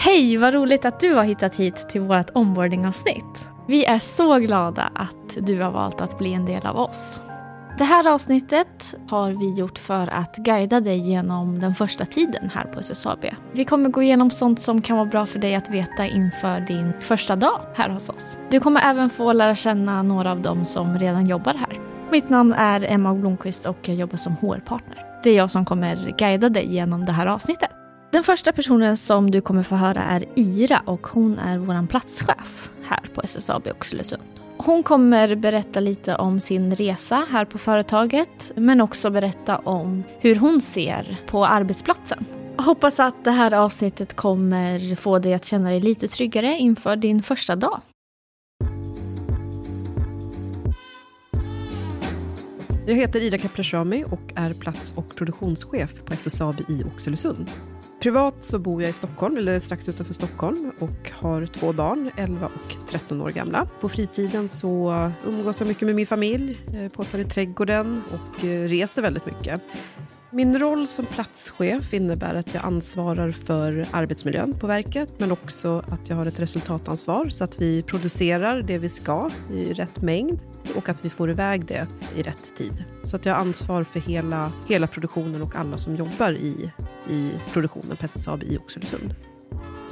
Hej, vad roligt att du har hittat hit till vårt onboardingavsnitt. Vi är så glada att du har valt att bli en del av oss. Det här avsnittet har vi gjort för att guida dig genom den första tiden här på SSAB. Vi kommer gå igenom sånt som kan vara bra för dig att veta inför din första dag här hos oss. Du kommer även få lära känna några av dem som redan jobbar här. Mitt namn är Emma Blomqvist och jag jobbar som HR-partner. Det är jag som kommer guida dig genom det här avsnittet. Den första personen som du kommer få höra är Ira och hon är vår platschef här på SSAB Oxelösund. Hon kommer berätta lite om sin resa här på företaget men också berätta om hur hon ser på arbetsplatsen. Jag hoppas att det här avsnittet kommer få dig att känna dig lite tryggare inför din första dag. Jag heter Ida Kaplashami och är plats och produktionschef på SSAB i Oxelösund. Privat så bor jag i Stockholm, eller strax utanför Stockholm och har två barn, 11 och 13 år gamla. På fritiden så umgås jag mycket med min familj, eh, påtar pottar i trädgården och eh, reser väldigt mycket. Min roll som platschef innebär att jag ansvarar för arbetsmiljön på verket men också att jag har ett resultatansvar så att vi producerar det vi ska i rätt mängd och att vi får iväg det i rätt tid. Så att jag har ansvar för hela, hela produktionen och alla som jobbar i, i produktionen på SSAB i Oxelösund.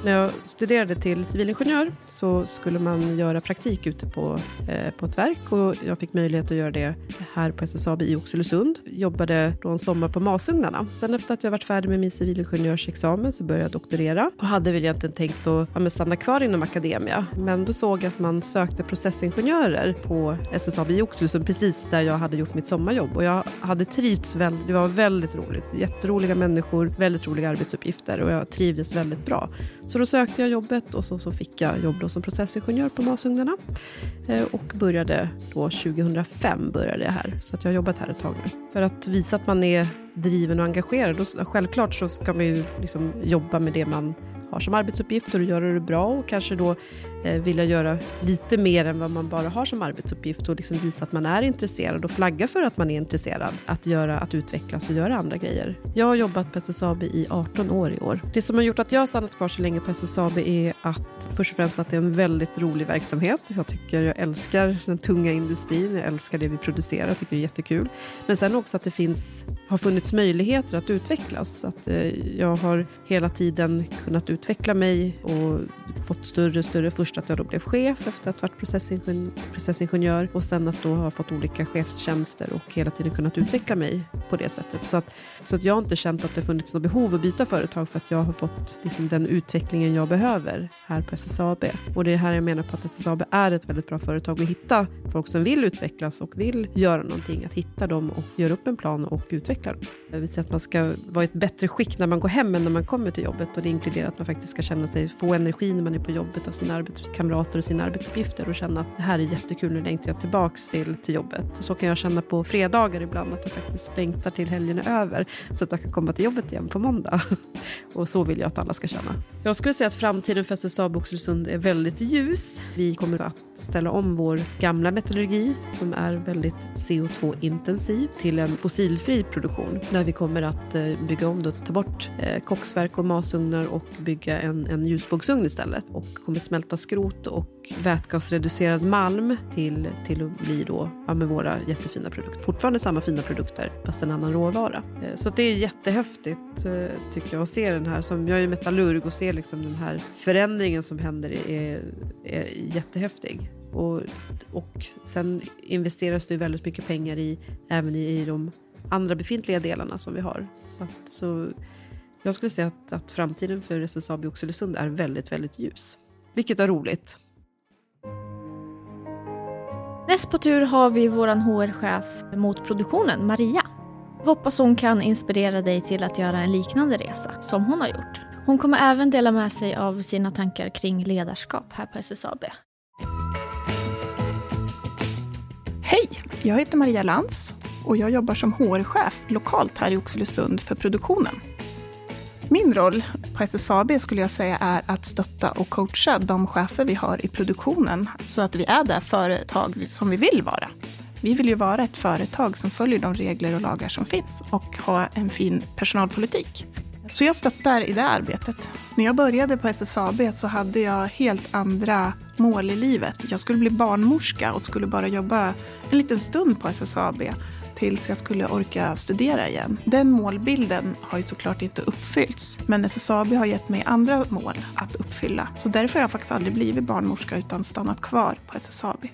När jag studerade till civilingenjör så skulle man göra praktik ute på, eh, på ett verk och jag fick möjlighet att göra det här på SSAB i Oxelösund. Jobbade då en sommar på masugnarna. Sen efter att jag varit färdig med min civilingenjörsexamen så började jag doktorera och hade väl egentligen tänkt att ja, stanna kvar inom akademia. Men då såg jag att man sökte processingenjörer på SSAB i Oxelösund precis där jag hade gjort mitt sommarjobb och jag hade trivts väldigt, det var väldigt roligt. Jätteroliga människor, väldigt roliga arbetsuppgifter och jag trivdes väldigt bra. Så så då sökte jag jobbet och så, så fick jag jobb då som processingenjör på masugnarna. Eh, och började då 2005 började jag här. Så att jag har jobbat här ett tag nu. För att visa att man är driven och engagerad. Då, självklart så ska man ju liksom jobba med det man har som arbetsuppgifter och göra det bra och kanske då Eh, vilja göra lite mer än vad man bara har som arbetsuppgift och liksom visa att man är intresserad och flagga för att man är intresserad att, göra, att utvecklas och göra andra grejer. Jag har jobbat på SSAB i 18 år i år. Det som har gjort att jag har stannat kvar så länge på SSAB är att först och främst att det är en väldigt rolig verksamhet. Jag tycker jag älskar den tunga industrin, jag älskar det vi producerar, jag tycker det är jättekul. Men sen också att det finns, har funnits möjligheter att utvecklas. Att eh, jag har hela tiden kunnat utveckla mig och fått större och större. Först att jag då blev chef efter att ha varit processingenjör, processingenjör och sen att då ha fått olika chefstjänster och hela tiden kunnat utveckla mig på det sättet. Så att, så att jag har inte känt att det funnits något behov att byta företag för att jag har fått liksom den utvecklingen jag behöver här på SSAB. Och det är här jag menar på att SSAB är ett väldigt bra företag att hitta folk som vill utvecklas och vill göra någonting, att hitta dem och göra upp en plan och utveckla dem. Det vill säga att man ska vara i ett bättre skick när man går hem än när man kommer till jobbet och det inkluderar att man faktiskt ska känna sig, få energi när man är på jobbet av sina arbetskamrater och sina arbetsuppgifter och känna att det här är jättekul, nu längtar jag tillbaks till, till jobbet. Så kan jag känna på fredagar ibland, att jag faktiskt längtar till helgen är över så att jag kan komma till jobbet igen på måndag. och så vill jag att alla ska känna. Jag skulle säga att framtiden för SSAB Oxelösund är väldigt ljus. Vi kommer att ställa om vår gamla metallurgi som är väldigt CO2-intensiv till en fossilfri produktion där vi kommer att eh, bygga om, då, ta bort eh, koksverk och masugnar och bygga en, en ljusbågsugn istället och kommer smälta skrot och vätgasreducerad malm till, till att bli då, ja, med våra jättefina produkter. Fortfarande samma fina produkter fast en annan råvara. Eh, så det är jättehäftigt eh, tycker jag att se den här, som jag är metallurg och ser liksom den här förändringen som händer är, är jättehäftig. Och, och sen investeras det väldigt mycket pengar i, även i, i de andra befintliga delarna som vi har. Så, att, så jag skulle säga att, att framtiden för SSAB Oxelösund är väldigt, väldigt ljus. Vilket är roligt. Näst på tur har vi vår HR-chef mot produktionen, Maria. Hoppas hon kan inspirera dig till att göra en liknande resa som hon har gjort. Hon kommer även dela med sig av sina tankar kring ledarskap här på SSAB. Hej! Jag heter Maria Lantz och jag jobbar som HR-chef lokalt här i Oxelösund för produktionen. Min roll på SSAB skulle jag säga är att stötta och coacha de chefer vi har i produktionen så att vi är det företag som vi vill vara. Vi vill ju vara ett företag som följer de regler och lagar som finns och ha en fin personalpolitik. Så jag stöttar i det arbetet. När jag började på SSAB så hade jag helt andra mål i livet. Jag skulle bli barnmorska och skulle bara jobba en liten stund på SSAB tills jag skulle orka studera igen. Den målbilden har ju såklart inte uppfyllts. Men SSAB har gett mig andra mål att uppfylla. Så därför har jag faktiskt aldrig blivit barnmorska utan stannat kvar på SSAB.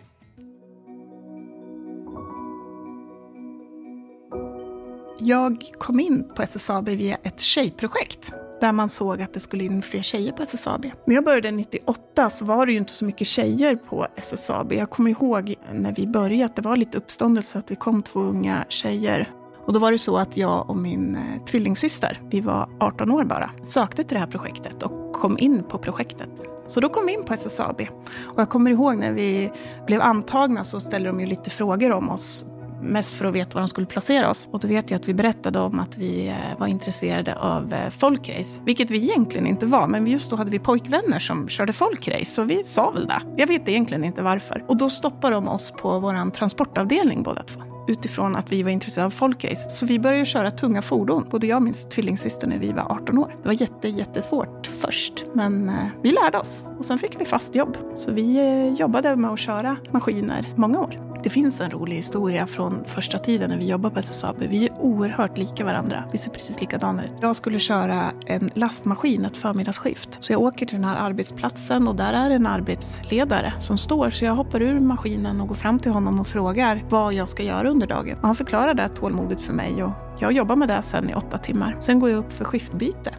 Jag kom in på SSAB via ett tjejprojekt där man såg att det skulle in fler tjejer på SSAB. När jag började 98 så var det ju inte så mycket tjejer på SSAB. Jag kommer ihåg när vi började att det var lite uppståndelse att vi kom två unga tjejer. Och då var det så att jag och min eh, tvillingsyster, vi var 18 år bara, sökte till det här projektet och kom in på projektet. Så då kom vi in på SSAB. Och jag kommer ihåg när vi blev antagna så ställde de ju lite frågor om oss mest för att veta var de skulle placera oss. Och då vet jag att vi berättade om att vi eh, var intresserade av eh, folkrace. Vilket vi egentligen inte var, men just då hade vi pojkvänner som körde folkrace. Så vi sa väl det. Jag vet egentligen inte varför. Och då stoppade de oss på vår transportavdelning båda två utifrån att vi var intresserade av folkrace. Så vi började köra tunga fordon, både jag och min tvillingsyster när vi var 18 år. Det var jätte, jättesvårt först, men eh, vi lärde oss och sen fick vi fast jobb. Så vi jobbade med att köra maskiner många år. Det finns en rolig historia från första tiden när vi jobbade på SSAB. Vi är oerhört lika varandra. Vi ser precis likadana ut. Jag skulle köra en lastmaskin ett förmiddagsskift. Så jag åker till den här arbetsplatsen och där är en arbetsledare som står. Så jag hoppar ur maskinen och går fram till honom och frågar vad jag ska göra under dagen. Och han förklarar det tålmodigt för mig och jag jobbar med det sen i åtta timmar. Sen går jag upp för skiftbyte.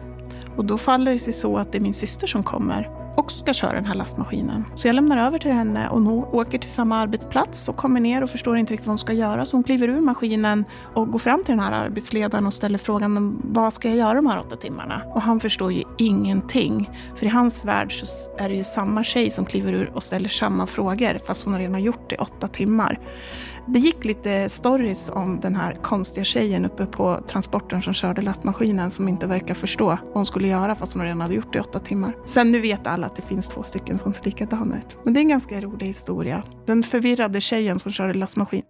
Och då faller det sig så att det är min syster som kommer också ska köra den här lastmaskinen. Så jag lämnar över till henne och hon åker till samma arbetsplats och kommer ner och förstår inte riktigt vad hon ska göra. Så hon kliver ur maskinen och går fram till den här arbetsledaren och ställer frågan vad ska jag göra de här åtta timmarna? Och han förstår ju ingenting. För i hans värld så är det ju samma tjej som kliver ur och ställer samma frågor fast hon redan har gjort det i åtta timmar. Det gick lite stories om den här konstiga tjejen uppe på transporten som körde lastmaskinen som inte verkar förstå vad hon skulle göra fast hon redan hade gjort det i åtta timmar. Sen nu vet alla att det finns två stycken som ser likadana ut. Men det är en ganska rolig historia. Den förvirrade tjejen som körde lastmaskin.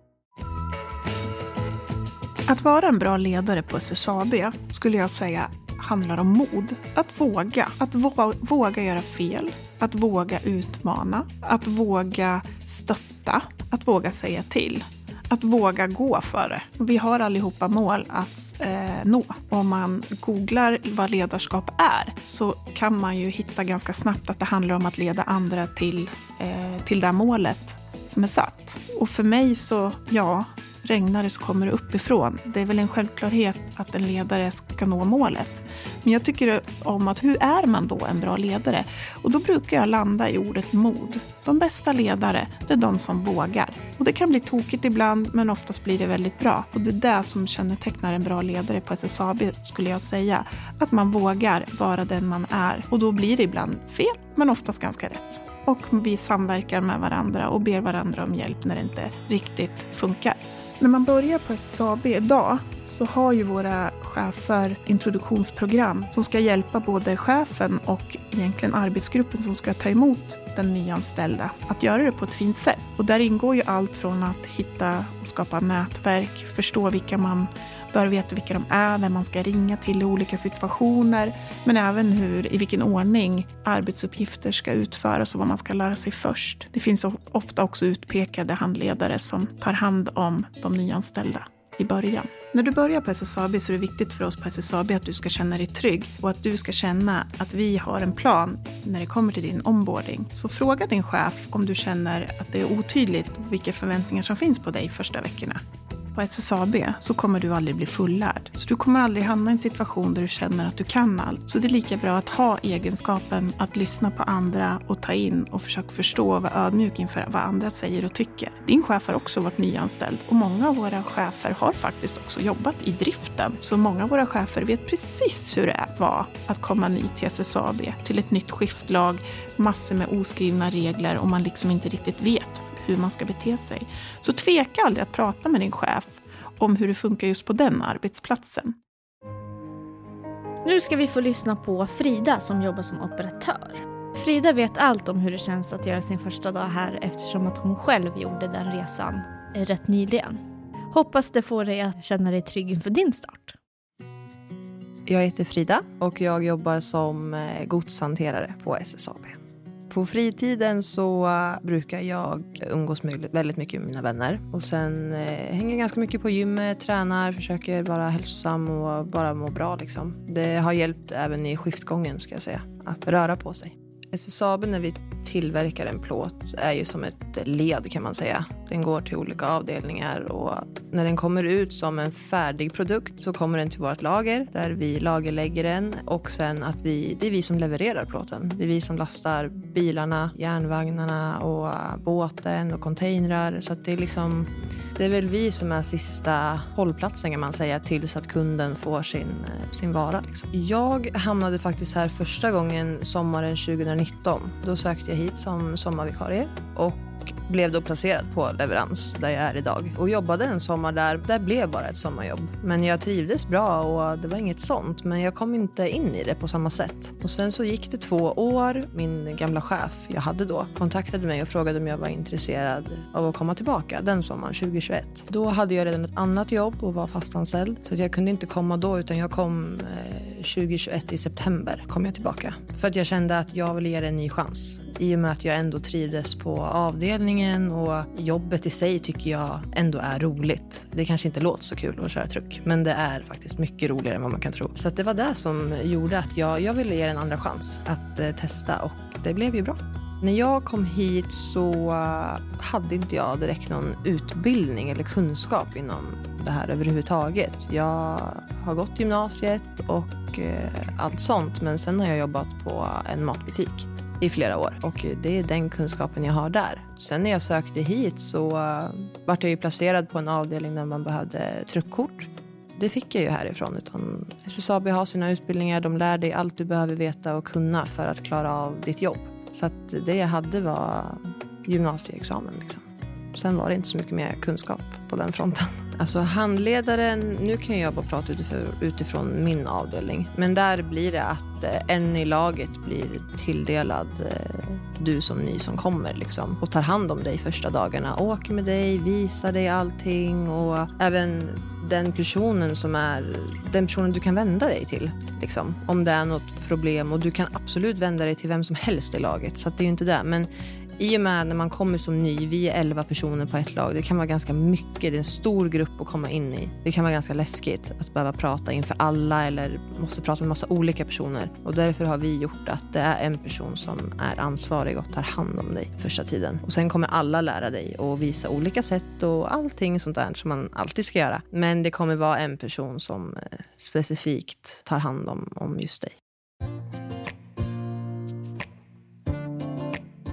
Att vara en bra ledare på SSAB skulle jag säga handlar om mod. Att våga. Att våga göra fel. Att våga utmana. Att våga stötta. Att våga säga till. Att våga gå för det. Vi har allihopa mål att eh, nå. Om man googlar vad ledarskap är så kan man ju hitta ganska snabbt att det handlar om att leda andra till, eh, till det målet som är satt. Och för mig så, ja, regnar det så kommer det uppifrån. Det är väl en självklarhet att en ledare ska nå målet. Men jag tycker om att hur är man då en bra ledare? Och då brukar jag landa i ordet mod. De bästa ledare, det är de som vågar. Och det kan bli tokigt ibland, men oftast blir det väldigt bra. Och det är det som kännetecknar en bra ledare på SSAB, skulle jag säga. Att man vågar vara den man är. Och då blir det ibland fel, men oftast ganska rätt. Och vi samverkar med varandra och ber varandra om hjälp när det inte riktigt funkar. När man börjar på SSAB idag så har ju våra chefer introduktionsprogram som ska hjälpa både chefen och egentligen arbetsgruppen som ska ta emot den nyanställda att göra det på ett fint sätt. Och där ingår ju allt från att hitta och skapa nätverk, förstå vilka man bör veta vilka de är, vem man ska ringa till i olika situationer, men även hur, i vilken ordning arbetsuppgifter ska utföras och vad man ska lära sig först. Det finns ofta också utpekade handledare som tar hand om de nyanställda i början. När du börjar på SSAB så är det viktigt för oss på SSAB att du ska känna dig trygg och att du ska känna att vi har en plan när det kommer till din onboarding. Så fråga din chef om du känner att det är otydligt vilka förväntningar som finns på dig första veckorna på SSAB så kommer du aldrig bli fullärd. Så du kommer aldrig hamna i en situation där du känner att du kan allt. Så det är lika bra att ha egenskapen att lyssna på andra och ta in och försöka förstå och vara ödmjuk inför vad andra säger och tycker. Din chef har också varit nyanställd och många av våra chefer har faktiskt också jobbat i driften. Så många av våra chefer vet precis hur det var att komma ny till SSAB, till ett nytt skiftlag, massor med oskrivna regler och man liksom inte riktigt vet hur man ska bete sig. Så tveka aldrig att prata med din chef om hur det funkar just på den arbetsplatsen. Nu ska vi få lyssna på Frida som jobbar som operatör. Frida vet allt om hur det känns att göra sin första dag här eftersom att hon själv gjorde den resan rätt nyligen. Hoppas det får dig att känna dig trygg inför din start. Jag heter Frida och jag jobbar som eh, godshanterare på SSAB. På fritiden så brukar jag umgås väldigt mycket med mina vänner. Och sen eh, hänger ganska mycket på gymmet, tränar, försöker vara hälsosam och bara må bra. Liksom. Det har hjälpt även i skiftgången ska jag säga, att röra på sig. SSAB när vi tillverkar en plåt är ju som ett led kan man säga. Den går till olika avdelningar och när den kommer ut som en färdig produkt så kommer den till vårt lager där vi lagerlägger den och sen att vi, det är vi som levererar plåten. Det är vi som lastar bilarna, järnvagnarna och båten och containrar. Så det är liksom det är väl vi som är sista hållplatsen kan man säga tills att kunden får sin, sin vara. Liksom. Jag hamnade faktiskt här första gången sommaren 2019. Då sökte jag hit som sommarvikarie och och blev då placerad på leverans där jag är idag och jobbade en sommar där. Det blev bara ett sommarjobb. Men jag trivdes bra och det var inget sånt. Men jag kom inte in i det på samma sätt. Och sen så gick det två år. Min gamla chef jag hade då kontaktade mig och frågade om jag var intresserad av att komma tillbaka den sommaren 2021. Då hade jag redan ett annat jobb och var fastanställd så jag kunde inte komma då utan jag kom eh, 2021 i september kom jag tillbaka. För att jag kände att jag ville ge det en ny chans. I och med att jag ändå trivdes på avdelningen avdelningen och jobbet i sig tycker jag ändå är roligt. Det kanske inte låter så kul att köra truck, men det är faktiskt mycket roligare än vad man kan tro. Så det var det som gjorde att jag, jag ville ge det en andra chans att eh, testa och det blev ju bra. När jag kom hit så eh, hade inte jag direkt någon utbildning eller kunskap inom det här överhuvudtaget. Jag har gått gymnasiet och eh, allt sånt men sen har jag jobbat på en matbutik i flera år och det är den kunskapen jag har där. Sen när jag sökte hit så uh, vart jag ju placerad på en avdelning där man behövde truckkort. Det fick jag ju härifrån. Utan SSAB har sina utbildningar, de lär dig allt du behöver veta och kunna för att klara av ditt jobb. Så att det jag hade var gymnasieexamen. Liksom. Sen var det inte så mycket mer kunskap på den fronten. Alltså handledaren, nu kan jag bara prata utifrån, min avdelning. Men där blir det att eh, en i laget blir tilldelad eh, du som ny som kommer liksom, och tar hand om dig första dagarna. Åker med dig, visar dig allting och även den personen som är den personen du kan vända dig till. Liksom, om det är något problem och du kan absolut vända dig till vem som helst i laget. Så det är ju inte det. Men i och med när man kommer som ny, vi är 11 personer på ett lag, det kan vara ganska mycket, det är en stor grupp att komma in i. Det kan vara ganska läskigt att behöva prata inför alla eller måste prata med massa olika personer. Och därför har vi gjort att det är en person som är ansvarig och tar hand om dig första tiden. Och sen kommer alla lära dig och visa olika sätt och allting sånt där som man alltid ska göra. Men det kommer vara en person som eh, specifikt tar hand om, om just dig.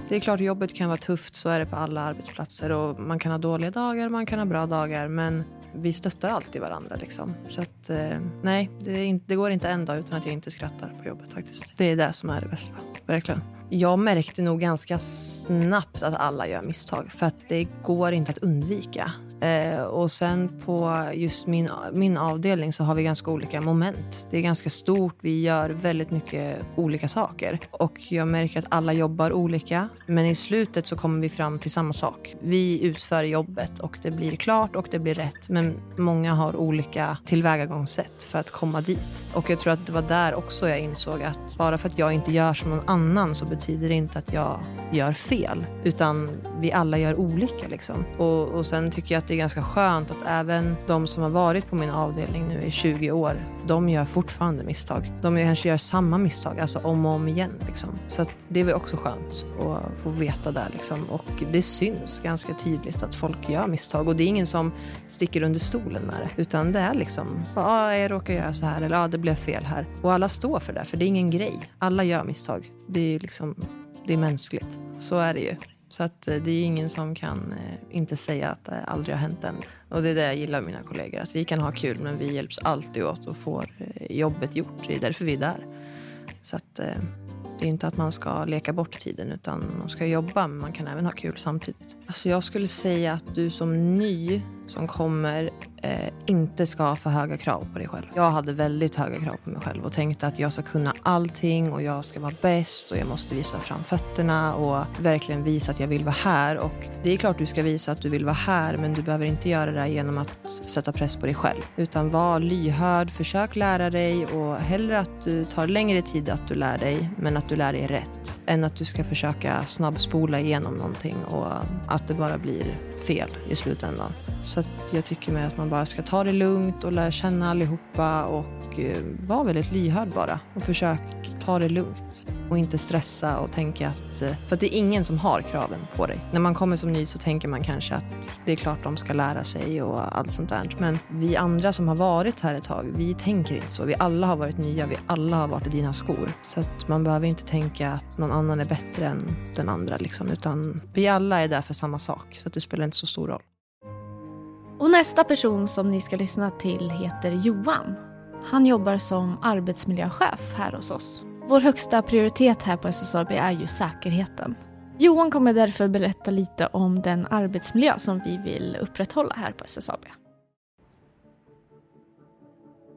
Det är klart jobbet kan vara tufft, så är det på alla arbetsplatser. Och man kan ha dåliga dagar, man kan ha bra dagar. Men vi stöttar alltid varandra. Liksom. Så att, eh, nej, det, inte, det, går inte en dag utan att jag inte skrattar på jobbet faktiskt. Det är det som är det bästa, verkligen. Jag märkte nog ganska snabbt att alla gör misstag. För att det går inte att undvika. Eh, och sen på just min, min avdelning så har vi ganska olika moment. Det är ganska stort, vi gör väldigt mycket olika saker. Och jag märker att alla jobbar olika. Men i slutet så kommer vi fram till samma sak. Vi utför jobbet och det blir klart och det blir rätt. Men många har olika tillvägagångssätt för att komma dit. Och jag tror att det var där också jag insåg att bara för att jag inte gör som någon annan så betyder det inte att jag gör fel. Utan vi alla gör olika liksom. Och, och sen tycker jag att det är ganska skönt att även de som har varit på min avdelning nu i 20 år, de gör fortfarande misstag. De kanske gör samma misstag, alltså om och om igen. Liksom. Så det är väl också skönt att få veta det. Liksom. Och det syns ganska tydligt att folk gör misstag. Och det är ingen som sticker under stolen med det. Utan det är liksom, ja, ah, jag råkar göra så här, eller ja, ah, det blev fel här. Och alla står för det, för det är ingen grej. Alla gör misstag. Det är liksom, det är mänskligt. Så är det ju. Så att eh, det är ingen som kan eh, inte säga att det aldrig har hänt än. Och det är det jag gillar med mina kollegor. Att vi kan ha kul men vi hjälps alltid åt och får jobbet gjort. Det är därför vi är där. Så att det är inte att man ska leka bort tiden utan man ska jobba men man kan även ha kul samtidigt. Alltså jag skulle säga att du som ny som kommer eh, inte ska ha för höga krav på dig själv. Jag hade väldigt höga krav på mig själv och tänkte att jag ska kunna allting och jag ska vara bäst och jag måste visa fram fötterna och verkligen visa att jag vill vara här. Och det är klart du ska visa att du vill vara här men du behöver inte göra det genom att sätta press på dig själv. Utan var lyhörd, försök lära dig och hellre att du tar längre tid att du lär dig men att du lär dig rätt än att du ska försöka snabbspola igenom någonting och att det bara blir fel i slutändan. Så jag tycker med att man bara ska ta det lugnt och lära känna allihopa och eh, vara väldigt lyhörd bara. Och försök ta det lugnt och inte stressa och tänka att... Eh, för att det är ingen som har kraven på dig. När man kommer som ny så tänker man kanske att det är klart de ska lära sig och allt sånt där. Men vi andra som har varit här ett tag, vi tänker inte så. Vi alla har varit nya, vi alla har varit i dina skor. Så att man behöver inte tänka att någon annan är bättre än den andra liksom. Utan vi alla är där för samma sak. Så att det spelar inte så stor roll. Och nästa person som ni ska lyssna till heter Johan. Han jobbar som arbetsmiljöchef här hos oss. Vår högsta prioritet här på SSAB är ju säkerheten. Johan kommer därför berätta lite om den arbetsmiljö som vi vill upprätthålla här på SSAB.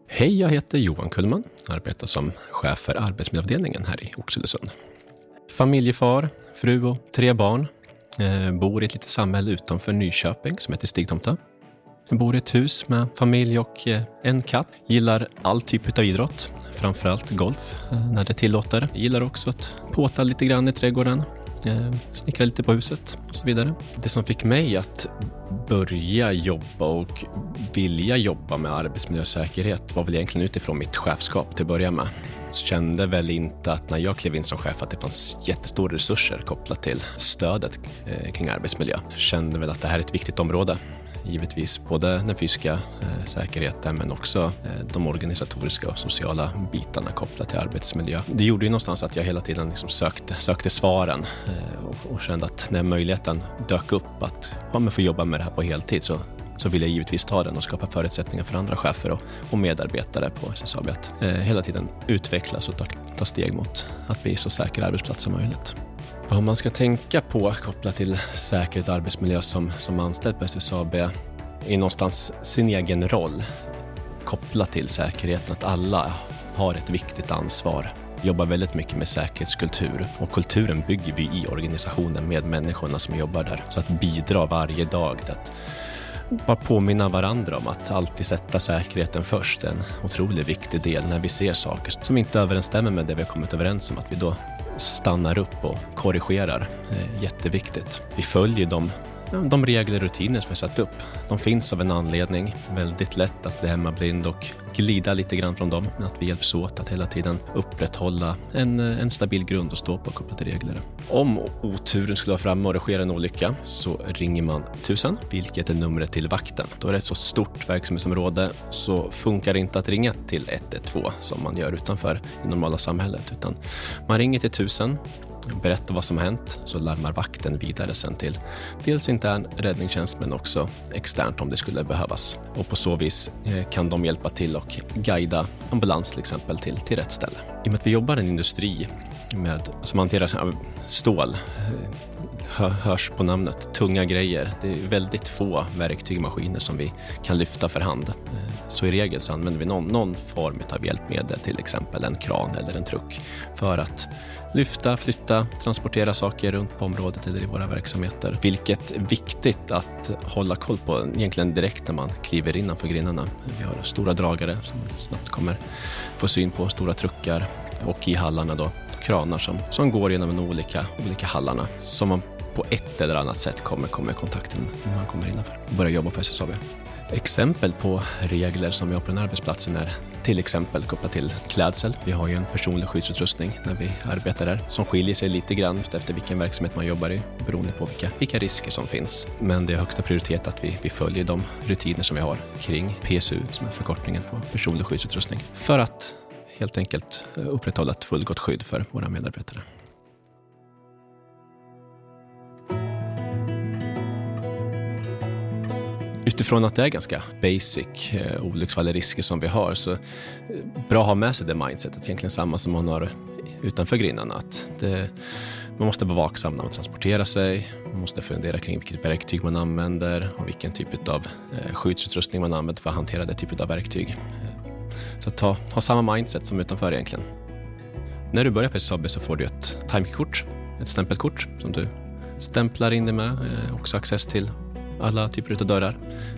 Hej, jag heter Johan Kullman. Arbetar som chef för arbetsmiljöavdelningen här i Oxelösund. Familjefar, fru och tre barn. Eh, bor i ett litet samhälle utanför Nyköping som heter Stigtomta. Jag bor i ett hus med familj och eh, en katt. Gillar all typ av idrott, framförallt golf eh, när det tillåter. Gillar också att påta lite grann i trädgården, eh, snickra lite på huset och så vidare. Det som fick mig att börja jobba och vilja jobba med arbetsmiljösäkerhet var väl egentligen utifrån mitt chefskap till att börja med. Så kände väl inte att när jag klev in som chef att det fanns jättestora resurser kopplat till stödet eh, kring arbetsmiljö. Kände väl att det här är ett viktigt område givetvis både den fysiska eh, säkerheten men också eh, de organisatoriska och sociala bitarna kopplat till arbetsmiljö. Det gjorde ju någonstans att jag hela tiden liksom sökte, sökte svaren och, och, kände att den möjligheten dök upp att ja, få jobba med det här på heltid så så vill jag givetvis ta den och skapa förutsättningar för andra chefer och, och medarbetare på SSAB att eh, hela tiden utvecklas och ta, ta steg mot att bli så säker arbetsplats som möjligt. Vad man ska tänka på kopplat till säkerhet och arbetsmiljö som, som anställd på SSAB är någonstans sin egen roll kopplat till säkerheten. Att alla har ett viktigt ansvar. Vi jobbar väldigt mycket med säkerhetskultur och kulturen bygger vi i organisationen med människorna som jobbar där. Så att bidra varje dag till att bara påminna varandra om att alltid sätta säkerheten först är en otroligt viktig del när vi ser saker som inte överensstämmer med det vi har kommit överens om. Att vi då stannar upp och korrigerar. Eh, jätteviktigt. Vi följer de de regler och rutiner som vi satt upp, de finns av en anledning. Väldigt lätt att bli hemmablind och glida lite grann från dem, men att vi hjälps åt att hela tiden upprätthålla en, en stabil grund att stå på kopplat till regler. Om oturen skulle vara framme och det sker en olycka så ringer man 1000, vilket är numret till vakten. Då är det ett så stort verksamhetsområde så funkar det inte att ringa till 112 som man gör utanför i normala samhället, utan man ringer till 1000 berättar vad som har hänt så larmar vakten vidare sen till dels intern räddningstjänst men också externt om det skulle behövas. Och på så vis eh, kan de hjälpa till och guida ambulans till exempel till, till rätt ställe. I och med att vi jobbar i en industri med, som hanterar stål, eh, hörs på namnet, tunga grejer. Det är väldigt få verktyg och maskiner som vi kan lyfta för hand. Eh, så i regel så använder vi någon, någon form av hjälpmedel, till exempel en kran eller en truck, för att lyfta, flytta, transportera saker runt på området eller i våra verksamheter. Vilket är viktigt att hålla koll på egentligen direkt när man kliver innanför grindarna. Vi har stora dragare som man snabbt kommer få syn på, stora truckar och i hallarna då kranar som, som går genom de olika, olika hallarna som man på ett eller annat sätt kommer komma i kontakt med när man kommer innanför och börjar jobba på SSAB. Exempel på regler som vi har på den här arbetsplatsen är till exempel kopplat till klädsel. Vi har ju en personlig skyddsutrustning när vi arbetar där som skiljer sig lite grann efter vilken verksamhet man jobbar i beroende på vilka, vilka risker som finns. Men det är högsta prioritet att vi, vi följer de rutiner som vi har kring PSU som är förkortningen på personlig skyddsutrustning för att helt enkelt upprätthålla ett fullgott skydd för våra medarbetare. Utifrån att det är ganska basic eh, olycksfall och risker som vi har så eh, bra att ha med sig det mindsetet, egentligen samma som man har utanför grindarna. Att det, Man måste vara vaksam när man transporterar sig. Man måste fundera kring vilket verktyg man använder och vilken typ av eh, skyddsutrustning man använder för att hantera det typet av verktyg. Eh, så att ha, ha samma mindset som utanför egentligen. När du börjar på SSAB så får du ett timekort, ett stämpelkort som du stämplar in dig med. Eh, också access till alla typer av dörrar.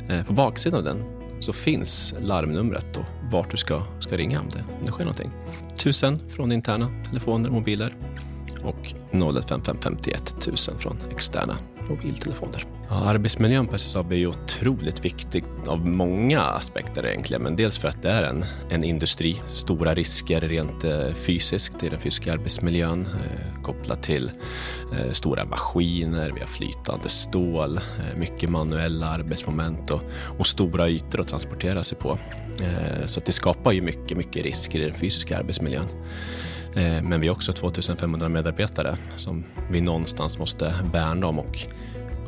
Eh, på baksidan av den så finns larmnumret och vart du ska, ska ringa om det, om det sker någonting. 1000 från interna telefoner och mobiler och 015551 1000 från externa mobiltelefoner. Ja, arbetsmiljön på SSAB är otroligt viktig av många aspekter egentligen, men dels för att det är en, en industri, stora risker rent eh, fysiskt i den fysiska arbetsmiljön eh, kopplat till eh, stora maskiner, vi har flytande stål, eh, mycket manuella arbetsmoment och, och, stora ytor att transportera sig på. Eh, så det skapar ju mycket, mycket risker i den fysiska arbetsmiljön. Eh, men vi har också 2500 medarbetare som vi någonstans måste värna om och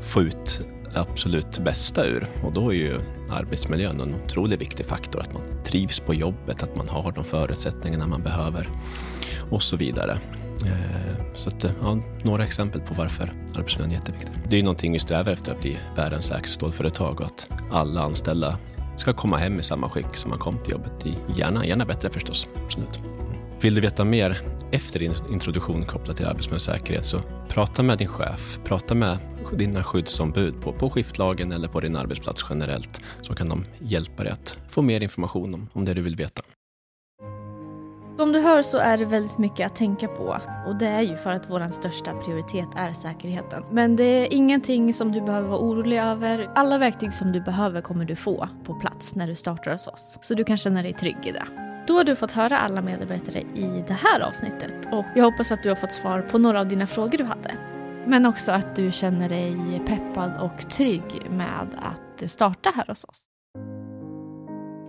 få ut absolut bästa ur. Och då är ju arbetsmiljön en otroligt viktig faktor. Att man trivs på jobbet, att man har de förutsättningarna man behöver och så vidare. Eh, så att, eh, ja, några exempel på varför arbetsmiljön är jätteviktig. Det är ju någonting vi strävar efter att bli världens säkraste stålföretag och att alla anställda ska komma hem i samma skick som man kom till jobbet i. Gärna, gärna bättre förstås. Absolut. Vill du veta mer efter din introduktion kopplat till arbetsmiljösäkerhet så prata med din chef, prata med dina skyddsombud på, på skiftlagen eller på din arbetsplats generellt så kan de hjälpa dig att få mer information om, om det du vill veta. Som du hör så är det väldigt mycket att tänka på och det är ju för att vår största prioritet är säkerheten. Men det är ingenting som du behöver vara orolig över. Alla verktyg som du behöver kommer du få på plats när du startar hos oss. Så du kan känna dig trygg i det. Då har du fått höra alla medarbetare i det här avsnittet och jag hoppas att du har fått svar på några av dina frågor du hade. Men också att du känner dig peppad och trygg med att starta här hos oss.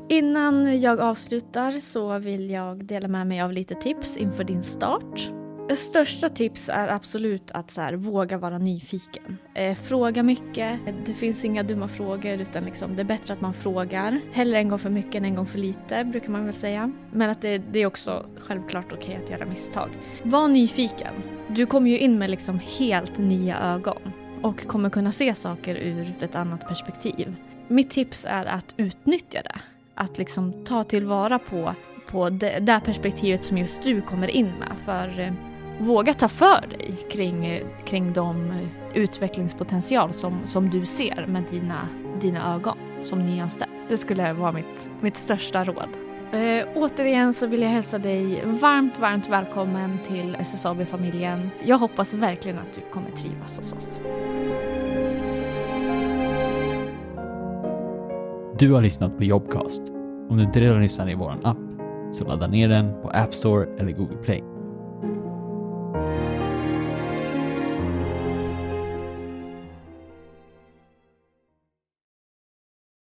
Innan jag avslutar så vill jag dela med mig av lite tips inför din start. Största tips är absolut att så här, våga vara nyfiken. Eh, fråga mycket. Det finns inga dumma frågor utan liksom, det är bättre att man frågar. Hellre en gång för mycket än en gång för lite brukar man väl säga. Men att det, det är också självklart okej okay att göra misstag. Var nyfiken. Du kommer ju in med liksom helt nya ögon och kommer kunna se saker ur ett annat perspektiv. Mitt tips är att utnyttja det. Att liksom ta tillvara på, på det, det perspektivet som just du kommer in med. För eh, våga ta för dig kring, kring de utvecklingspotential som, som du ser med dina, dina ögon som nyanställd. Det skulle vara mitt, mitt största råd. Eh, återigen så vill jag hälsa dig varmt, varmt välkommen till SSAB-familjen. Jag hoppas verkligen att du kommer trivas hos oss. Du har lyssnat på Jobcast. Om du inte redan lyssnar i vår app så ladda ner den på App Store eller Google Play.